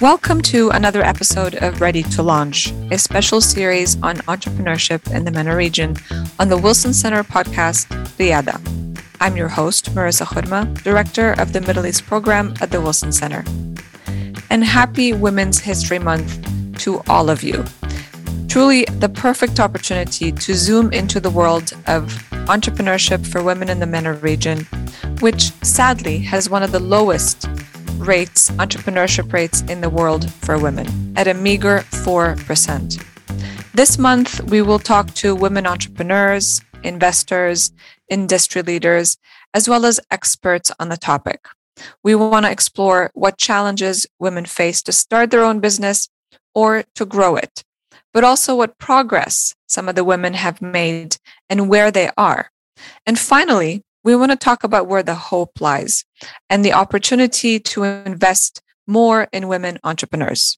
Welcome to another episode of Ready to Launch, a special series on entrepreneurship in the MENA region on the Wilson Center podcast, Riyada. I'm your host, Merissa Khurma, Director of the Middle East Program at the Wilson Center. And happy Women's History Month to all of you. Truly the perfect opportunity to zoom into the world of entrepreneurship for women in the MENA region, which sadly has one of the lowest rates, entrepreneurship rates in the world for women at a meager 4%. This month, we will talk to women entrepreneurs, investors, industry leaders, as well as experts on the topic. We want to explore what challenges women face to start their own business or to grow it, but also what progress some of the women have made and where they are. And finally, we want to talk about where the hope lies and the opportunity to invest more in women entrepreneurs.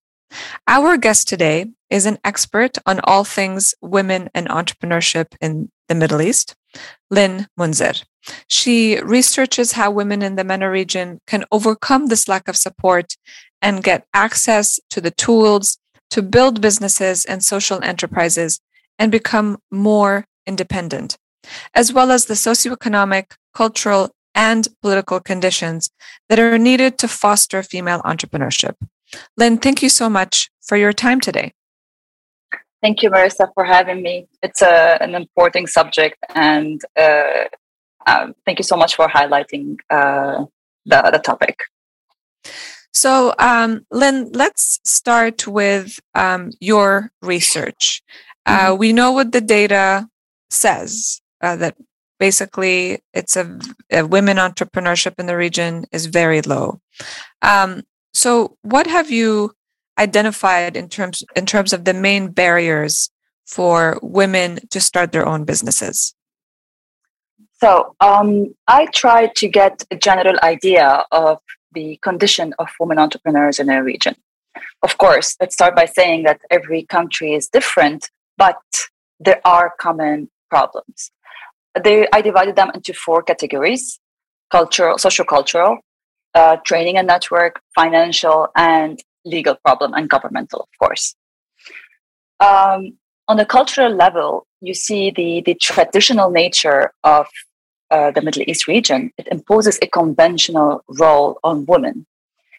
Our guest today is an expert on all things women and entrepreneurship in the Middle East, Lynn Mounzer. She researches how women in the MENA region can overcome this lack of support and get access to the tools to build businesses and social enterprises and become more independent, as well as the socioeconomic, cultural, and political conditions that are needed to foster female entrepreneurship. Lynn, thank you so much for your time today. Thank you, Merissa, for having me. It's a, an important subject, and uh, um, thank you so much for highlighting uh, the, the topic. So, um, Lynn, let's start with um, your research. Uh, mm-hmm. we know what the data says uh, that basically it's a, a, women entrepreneurship in the region is very low. Um, so, what have you identified in terms in terms of the main barriers for women to start their own businesses? So, um, I tried to get a general idea of the condition of women entrepreneurs in a region. Of course, let's start by saying that every country is different, but there are common problems. They, I divided them into four categories cultural, social cultural, uh, training and network, financial, and legal problem, and governmental, of course. Um, on the cultural level, you see the, the traditional nature of uh, the Middle East region, it imposes a conventional role on women,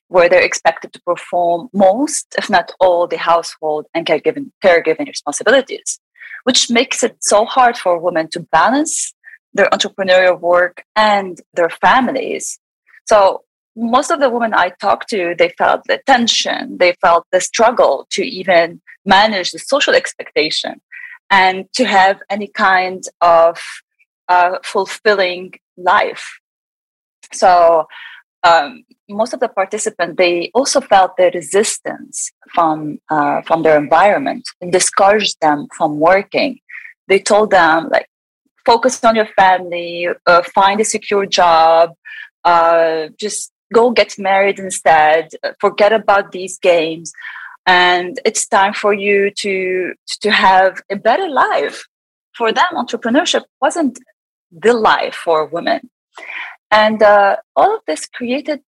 where they're expected to perform most, if not all, the household and caregiving, caregiving responsibilities, which makes it so hard for women to balance their entrepreneurial work and their families. So most of the women I talked to, they felt the tension, they felt the struggle to even manage the social expectation and to have any kind of uh, fulfilling life. So um, most of the participants they also felt the resistance from uh, from their environment and discouraged them from working. They told them like focus on your family, uh, find a secure job, uh, just go get married instead, forget about these games, and it's time for you to to have a better life. For them, entrepreneurship wasn't the life for women, and uh, all of this created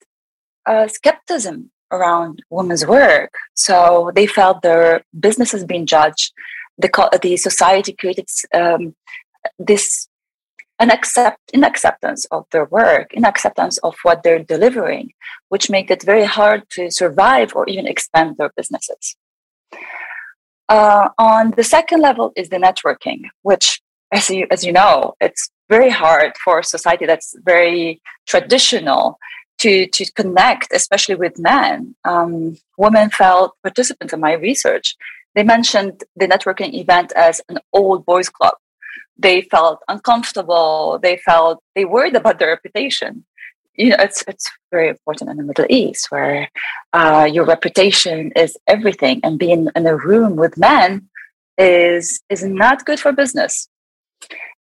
uh, skepticism around women's work. So they felt their businesses being judged. The, the society created um, this in acceptance of their work, in acceptance of what they're delivering, which make it very hard to survive or even expand their businesses. Uh, on the second level is the networking, which, as you as you know, it's very hard for a society that's very traditional to to connect, especially with men. Um, women felt participants in my research. They mentioned the networking event as an old boys club they felt uncomfortable they felt they worried about their reputation you know it's it's very important in the middle east where uh, your reputation is everything and being in a room with men is is not good for business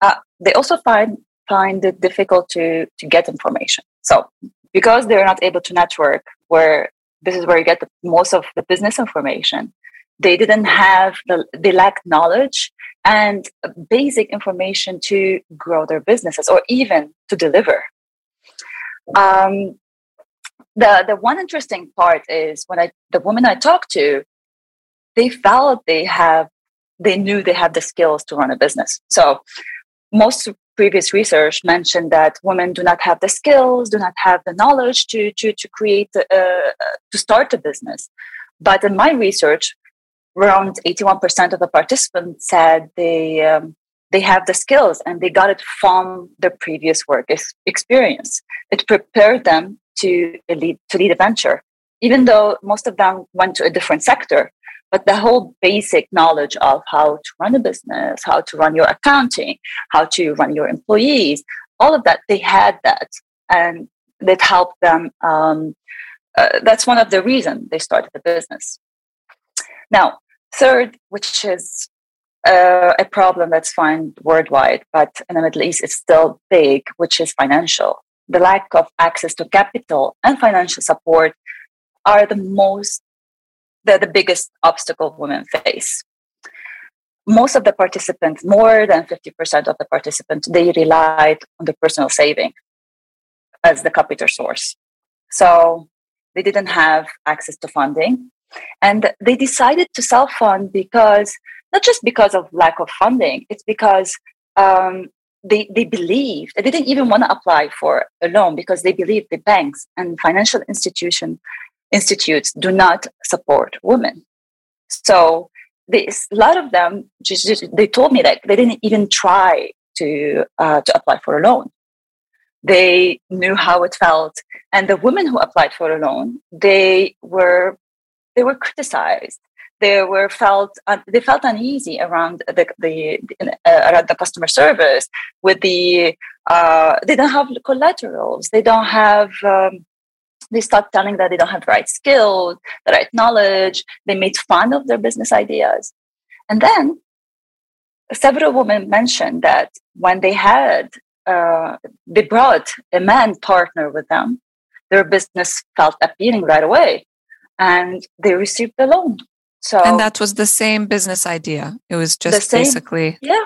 uh, they also find find it difficult to to get information so because they're not able to network where this is where you get the, most of the business information they didn't have the they lacked knowledge and basic information to grow their businesses or even to deliver. Um, the the one interesting part is when I the women I talked to, they felt they have they knew they have the skills to run a business. So most previous research mentioned that women do not have the skills, do not have the knowledge to to to create uh, to start a business. But in my research, around 81% of the participants said they um, they have the skills and they got it from their previous work experience. It prepared them to lead to lead a venture, even though most of them went to a different sector. But the whole basic knowledge of how to run a business, how to run your accounting, how to run your employees, all of that, they had that, and that helped them. Um, uh, that's one of the reasons they started the business. Now, third, which is uh, a problem that's found worldwide, but in the Middle East it's still big, which is financial. The lack of access to capital and financial support are the most, the, the biggest obstacle women face. Most of the participants, more than 50% of the participants, they relied on the personal saving as the capital source. So they didn't have access to funding. And they decided to self fund because not just because of lack of funding, it's because um, they, they believed, they didn't even want to apply for a loan because they believed the banks and financial institution institutes do not support women. So this, a lot of them just, just, they told me that they didn't even try to uh, to apply for a loan. They knew how it felt, and the women who applied for a loan, they were they were criticized they were felt uh, they felt uneasy around the, the uh, around the customer service with the uh, they don't have collaterals they don't have um, they start telling that they don't have the right skills the right knowledge they made fun of their business ideas and then several women mentioned that when they had uh, they brought a man partner with them their business felt appealing right away and they received the loan so And that was the same business idea. It was just same, basically Yeah.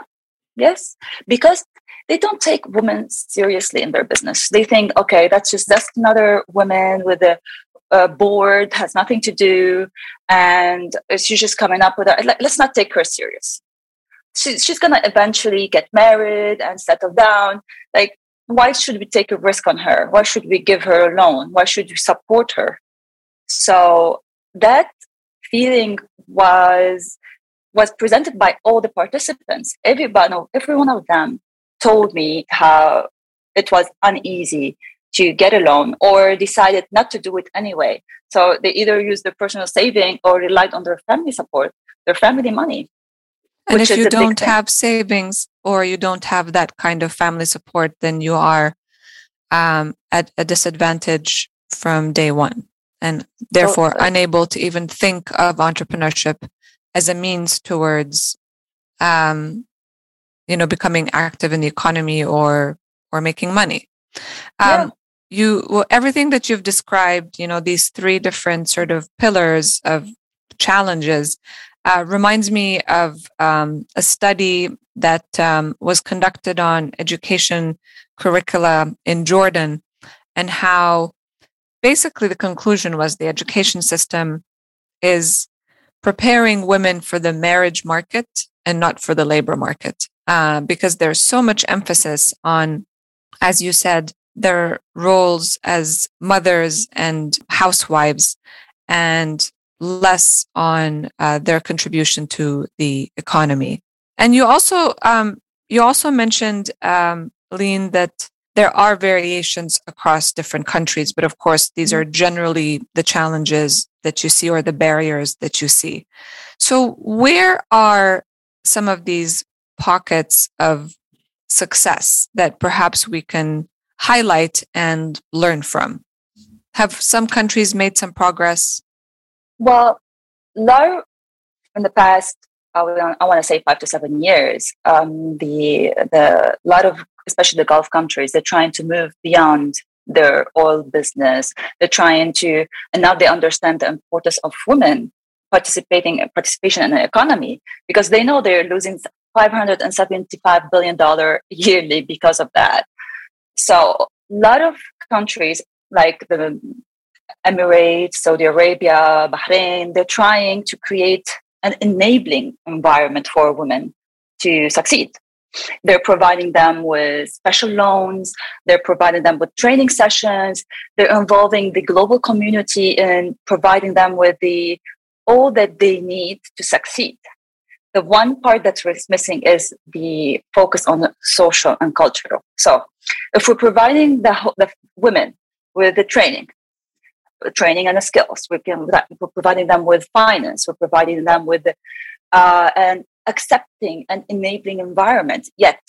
Yes. Because they don't take women seriously in their business. They think, okay, that's just that's another woman with a, a board, has nothing to do, and she's just coming up with it. Let's not take her serious. She, she's gonna eventually get married and settle down. Like, why should we take a risk on her? Why should we give her a loan? Why should we support her? So that feeling was was presented by all the participants. Everyone, every one of them told me how it was uneasy to get a loan or decided not to do it anyway. So they either used their personal saving or relied on their family support, their family money. And if you don't have savings or you don't have that kind of family support, then you are um, at a disadvantage from day one and therefore oh, unable to even think of entrepreneurship as a means towards um, you know becoming active in the economy or or making money um, yeah. you well, everything that you've described you know these three different sort of pillars of challenges uh, reminds me of um, a study that um, was conducted on education curricula in jordan and how basically the conclusion was the education system is preparing women for the marriage market and not for the labor market uh, because there's so much emphasis on as you said their roles as mothers and housewives and less on uh, their contribution to the economy and you also um, you also mentioned um, Lynn that there are variations across different countries, but of course, these are mm-hmm. generally the challenges that you see or the barriers that you see. So, where are some of these pockets of success that perhaps we can highlight and learn from? Have some countries made some progress? Well, now in the past, I, want to say five to seven years, um, the the lot of especially the Gulf countries, they're trying to move beyond their oil business. They're trying to, and now they understand the importance of women participating participation in the economy because they know they're losing 575 billion dollar yearly because of that. So a lot of countries like the Emirates, Saudi Arabia, Bahrain, they're trying to create an enabling environment for women to succeed. They're providing them with special loans. They're providing them with training sessions. They're involving the global community in providing them with the all that they need to succeed. The one part that's missing is the focus on the social and cultural. So, if we're providing the, the women with the training, training and the skills, we can, we're providing them with finance, we're providing them with uh, an accepting and enabling environment. Yet,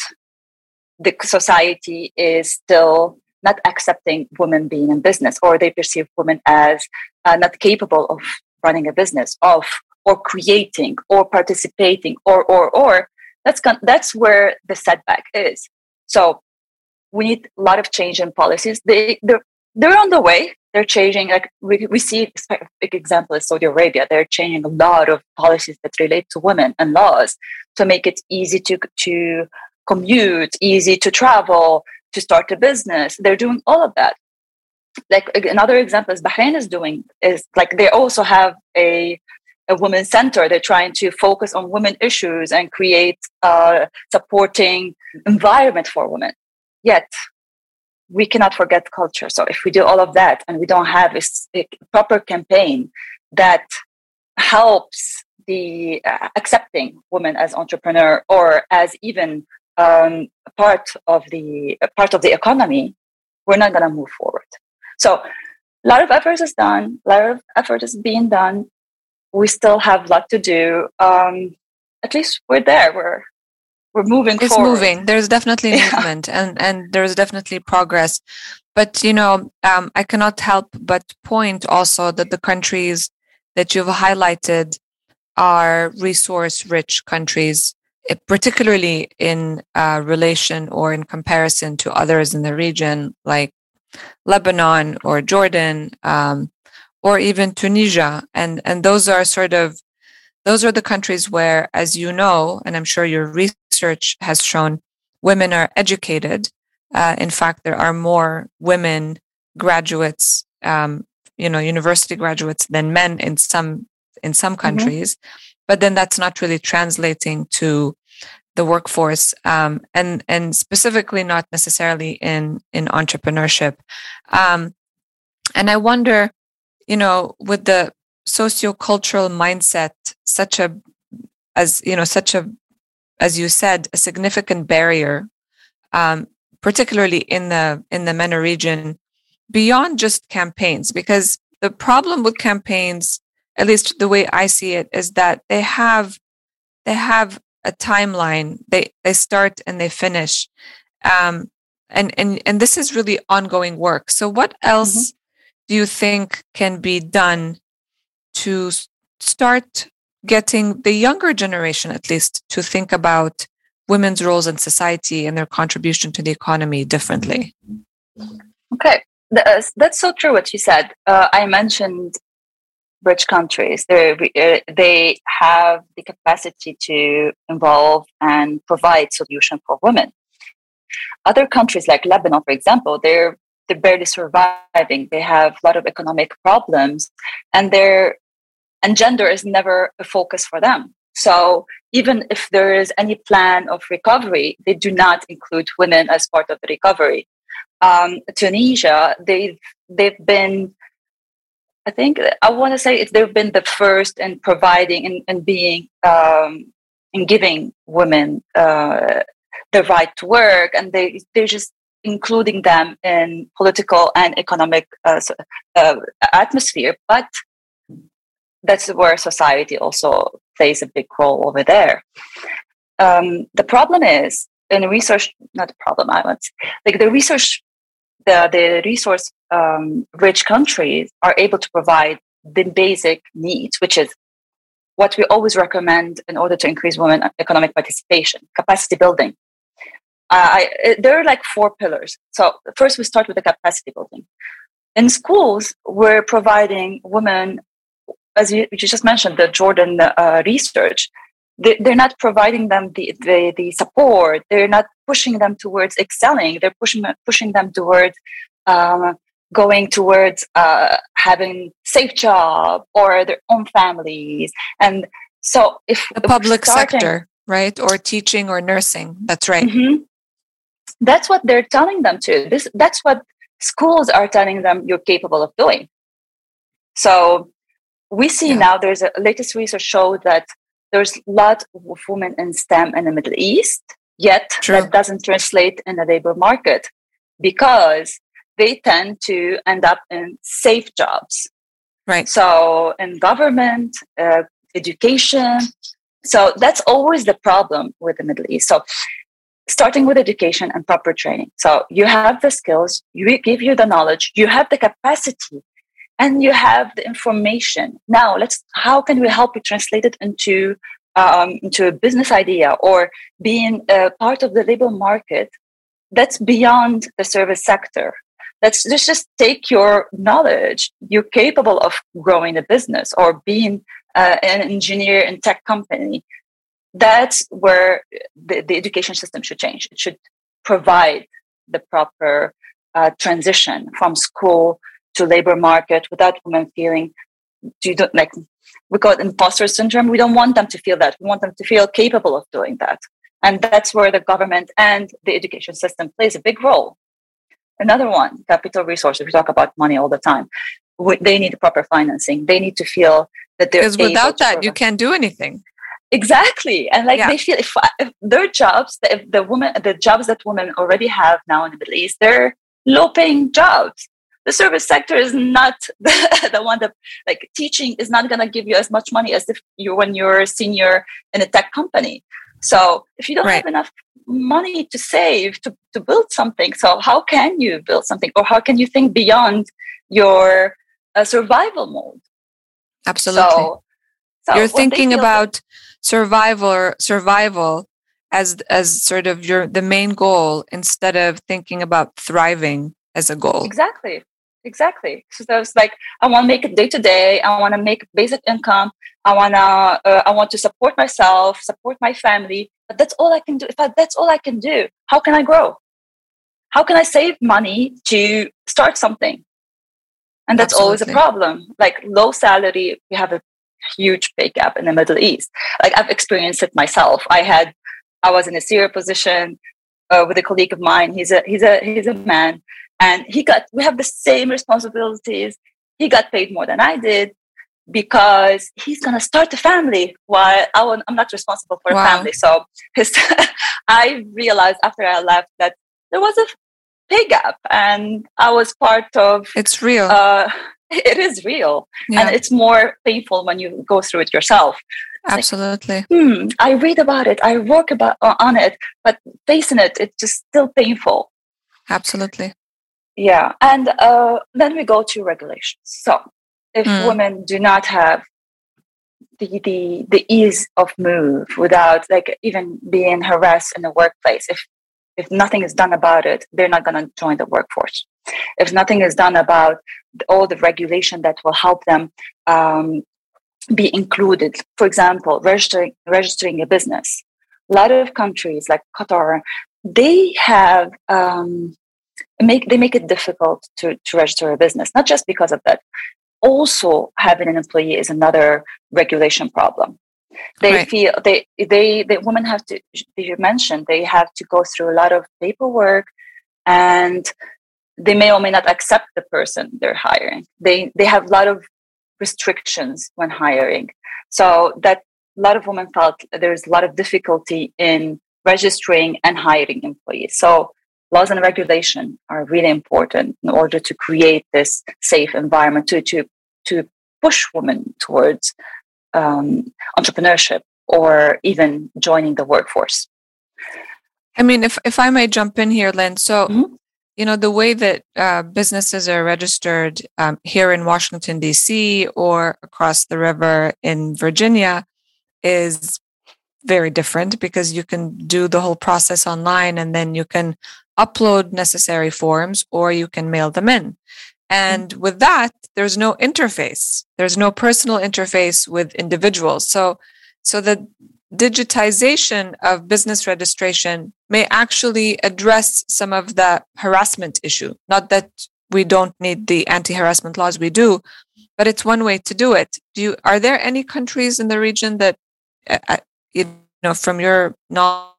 the society is still not accepting women being in business, or they perceive women as uh, not capable of running a business, of or creating or participating or or or that's con- that's where the setback is. So we need a lot of change in policies. They they're, they're on the way. They're changing like we, we see a big example is saudi arabia. They're changing a lot of policies that relate to women and laws to make it easy to to commute easy to travel to start a business. They're doing all of that. Like another example is bahrain is doing is like they also have a a women's center. They're trying to focus on women issues and create a supporting environment for women. Yet, we cannot forget culture. So, if we do all of that and we don't have a, a proper campaign that helps the uh, accepting women as entrepreneur or as even um, part of the part of the economy, we're not going to move forward. So, a lot of effort is done. A lot of effort is being done we still have a lot to do. Um, at least we're there. We're we're moving. It's forward. moving. There's definitely yeah. movement, and and there's definitely progress. But you know, um, I cannot help but point also that the countries that you've highlighted are resource-rich countries, eh, particularly in uh, relation or in comparison to others in the region, like Lebanon or Jordan. Um, or even Tunisia. And, and those are sort of, those are the countries where, as you know, and I'm sure your research has shown, women are educated. Uh, in fact, there are more women graduates, um, you know, university graduates than men in some in some mm-hmm. countries. Mm-hmm. But then that's not really translating to the workforce, um, and and specifically not necessarily in in entrepreneurship. Um, and I wonder, you know, with the sociocultural mindset, such a, as you know, such a, as you said, a significant barrier, um, particularly in the in the MENA region, beyond just campaigns, because the problem with campaigns, at least the way I see it, is that they have they have a timeline. They they start and they finish. Um, and and and this is really ongoing work. So what else mm-hmm do you think can be done to start getting the younger generation, at least, to think about women's roles in society and their contribution to the economy differently? Okay, uh, that's so true what you said. Uh, I mentioned rich countries. They uh, they have the capacity to involve and provide solution for women. Other countries like Lebanon, for example, they're they're barely surviving. They have a lot of economic problems, and their and gender is never a focus for them. So even if there is any plan of recovery, they do not include women as part of the recovery. Um, Tunisia, they've they've been, I think I want to say they've been the first in providing and, and being um, in giving women uh, the right to work, and they they just including them in political and economic uh, uh, atmosphere, but that's where society also plays a big role over there. Um, the problem is in research, not the problem, I want like the research, the, the resource um, rich countries are able to provide the basic needs, which is what we always recommend in order to increase women economic participation, capacity building, I, there are like four pillars. So first, we start with the capacity building. In schools, we're providing women, as you, you just mentioned, the Jordan uh, research. They, are not providing them the, the, the support. They're not pushing them towards excelling. They're pushing pushing them towards um, going towards uh, having safe job or their own families and so if the public starting, sector right or teaching or nursing that's right mm-hmm, that's what they're telling them to this that's what schools are telling them you're capable of doing so we see yeah. now there's a latest research show that there's a lot of women in STEM in the Middle East, yet True. that doesn't translate in the labor market because they tend to end up in safe jobs. Right. So in government, uh, education. So that's always the problem with the Middle East. So starting with education and proper training. So you have the skills, you give you the knowledge, you have the capacity and you have the information. Now, let's how can we help you translate it into um, into a business idea or being a part of the labor market that's beyond the service sector. Let's just, just take your knowledge. You're capable of growing a business or being uh, an engineer in tech company. That's where the, the education system should change. It should provide the proper uh, transition from school to labor market without women feeling you don't like we call it imposter syndrome. We don't want them to feel that. We want them to feel capable of doing that. And that's where the government and the education system plays a big role. Another one capital resources. We talk about money all the time. They need proper financing. They need to feel that they're because without that you can't do anything exactly. And like yeah. they feel if, if their jobs if the woman the jobs that women already have now in the middle east they're low paying jobs. The service sector is not the, the one that like teaching is not going to give you as much money as if you when you're a senior in a tech company. So if you don't right. have enough money to save to, to build something so how can you build something? Or how can you think beyond your uh, survival mode? Absolutely. So, so you're thinking about survival survival as as sort of your the main goal instead of thinking about thriving as a goal. Exactly. Exactly. So it's like i want to make it day to day. I want to make basic income. I want to uh, i want to support myself support my family. But that's all i can do. If I, that's all i can do. How can i grow? How can i save money to start something? And that's Absolutely. always a problem. Like low salary we have a huge pay gap in the middle east. Like i've experienced it myself. I had i was in a senior position uh, with a colleague of mine. He's a he's a he's a man. And he got we have the same responsibilities. He got paid more than i did because he's going to start a family while I am not responsible for wow. a family. So his, i realized after i left that there was a pay gap and i was part of it's real. uh, it is real. Yeah. and it's more painful when you go through it yourself. Absolutely like, hmm, i read about it i work about on it but facing it it's just still painful. Absolutely. Yeah and uh, then we go to regulations. So if mm. women do not have the, the the ease of move without like even being harassed in the workplace if if nothing is done about it they're not going to join the workforce if nothing is done about all the regulation that will help them um, be included. For example registering registering a business. A lot of countries like qatar they have um, make they make it difficult to, to register a business not just because of that. Also having an employee is another regulation problem. They right. feel they they the women have to you mentioned they have to go through a lot of paperwork and they may or may not accept the person they're hiring they they have a lot of restrictions when hiring so that a lot of women felt there's a lot of difficulty in registering and hiring employees so laws and regulation are really important in order to create this safe environment to to to push women towards um, entrepreneurship or even joining the workforce. I mean, if if I may jump in here, Lynn. So, mm-hmm. You know, the way that uh, businesses are registered um, here in Washington D.C. or across the river in Virginia is very different because you can do the whole process online and then you can upload necessary forms or you can mail them in. And mm-hmm. with that, there's no interface. There's no personal interface with individuals. So, so the digitization of business registration may actually address some of the harassment issue. Not that we don't need the anti-harassment laws. We do, but it's one way to do it. Do you? Are there any countries in the region that, uh, uh you know, from your knowledge?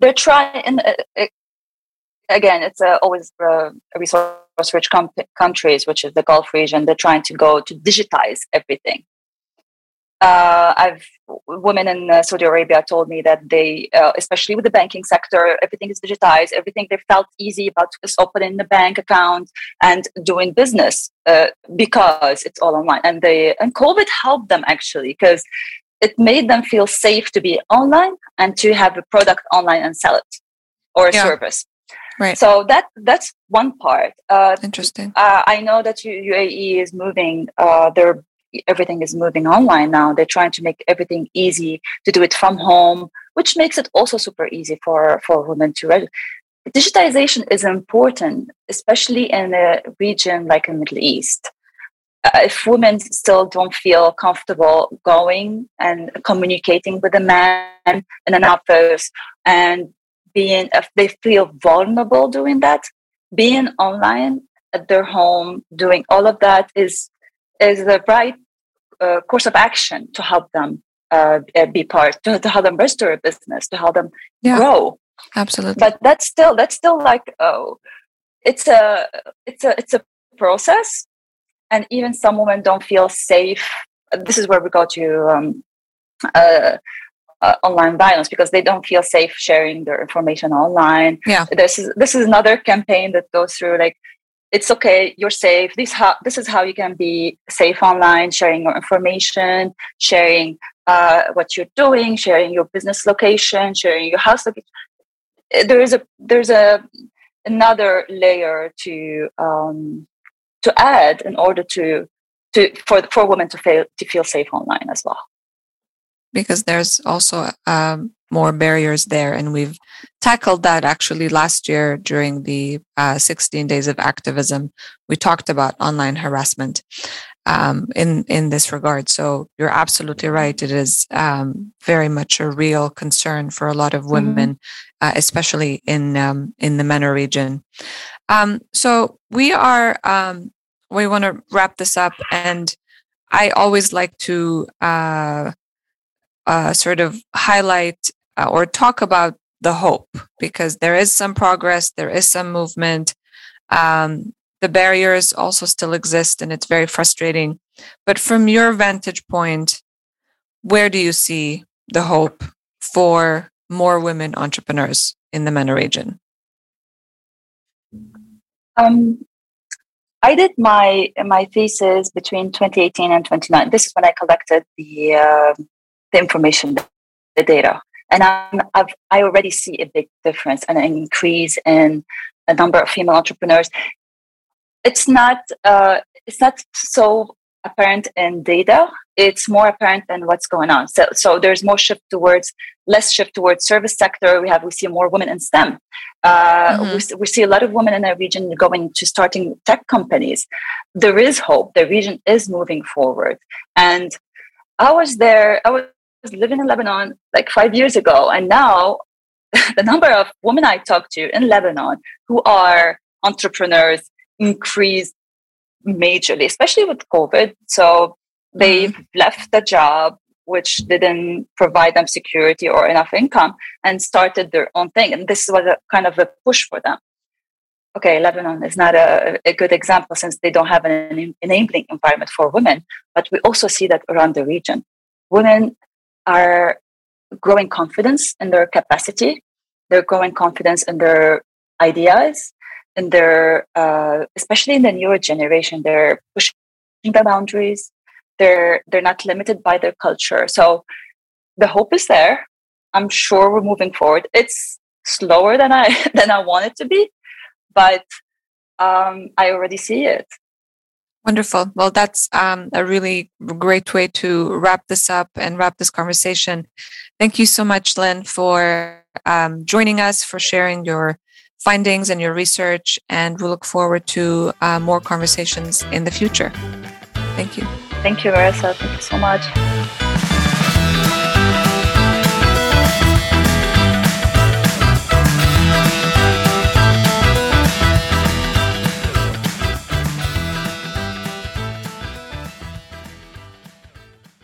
They're trying. Uh, again, it's uh, always uh, resource-rich com- countries, which is the Gulf region. They're trying to go to digitize everything uh, I've women in uh, Saudi Arabia told me that they, uh, especially with the banking sector, everything is digitized. Everything they felt easy about just opening the bank account and doing business uh, because it's all online. And they and COVID helped them actually because it made them feel safe to be online and to have a product online and sell it or a yeah. service. Right. So that that's one part. Uh, Interesting. Uh, I know that UAE is moving. Uh, their everything is moving online now. They're trying to make everything easy to do it from home, which makes it also super easy for, for women to register. Digitization is important, especially in a region like the Middle East. Uh, if women still don't feel comfortable going and communicating with a man in an office and being, if they feel vulnerable doing that, being online at their home, doing all of that is is the right uh, course of action to help them uh, be part, to, to help them restore a business, to help them yeah, grow. Absolutely. But that's still that's still like oh, it's a it's a it's a process, and even some women don't feel safe. This is where we go to um, uh, uh, online violence because they don't feel safe sharing their information online. Yeah, this is this is another campaign that goes through like it's okay you're safe. This how this is how you can be safe online sharing your information sharing uh, what you're doing sharing your business location sharing your house location. There is a there's a another layer to um, to add in order to to for for women to feel to feel safe online as well. Because there's also um, more barriers there. And we've tackled that actually last year during the uh, 16 days of activism. We talked about online harassment um, in, in this regard. So you're absolutely right. It is um, very much a real concern for a lot of mm-hmm. women, mm-hmm. uh, especially in, um, in the MENA region. Um, so we are, um, we want to wrap this up and I always like to uh, uh, sort of highlight uh, or talk about the hope because there is some progress, there is some movement. Um, the barriers also still exist and it's very frustrating. But from your vantage point, where do you see the hope for more women entrepreneurs in the MENA region? Um, I did my my thesis between 2018 and 2019. This is when I collected the uh, the information, the data. And I'm, I've, I already see a big difference and an increase in a number of female entrepreneurs. It's not, uh, it's not so apparent in data. It's more apparent than what's going on. So, so there's more shift towards less shift towards service sector. We have we see more women in STEM. Uh, mm-hmm. we, we see a lot of women in the region going to starting tech companies. There is hope. The region is moving forward, and I was there. I was was living in Lebanon like five years ago, and now the number of women I talk to in Lebanon who are entrepreneurs increased majorly, especially with COVID. So they've mm-hmm. left the job which didn't provide them security or enough income and started their own thing. And this was a kind of a push for them. Okay, Lebanon is not a, a good example since they don't have an enabling environment for women, but we also see that around the region. Women are growing confidence in their capacity. They're growing confidence in their ideas, in their, uh, especially in the newer generation, they're pushing the boundaries. They're they're not limited by their culture. So the hope is there. I'm sure we're moving forward. It's slower than I than I want it to be, but um, I already see it. Wonderful. Well, that's um, a really great way to wrap this up and wrap this conversation. Thank you so much, Lynn, for um, joining us, for sharing your findings and your research. And we look forward to uh, more conversations in the future. Thank you. Thank you, Merissa. Thank you so much.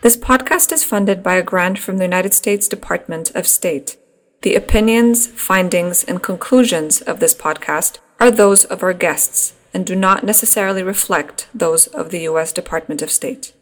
This podcast is funded by a grant from the United States Department of State. The opinions, findings, and conclusions of this podcast are those of our guests and do not necessarily reflect those of the U.S. Department of State.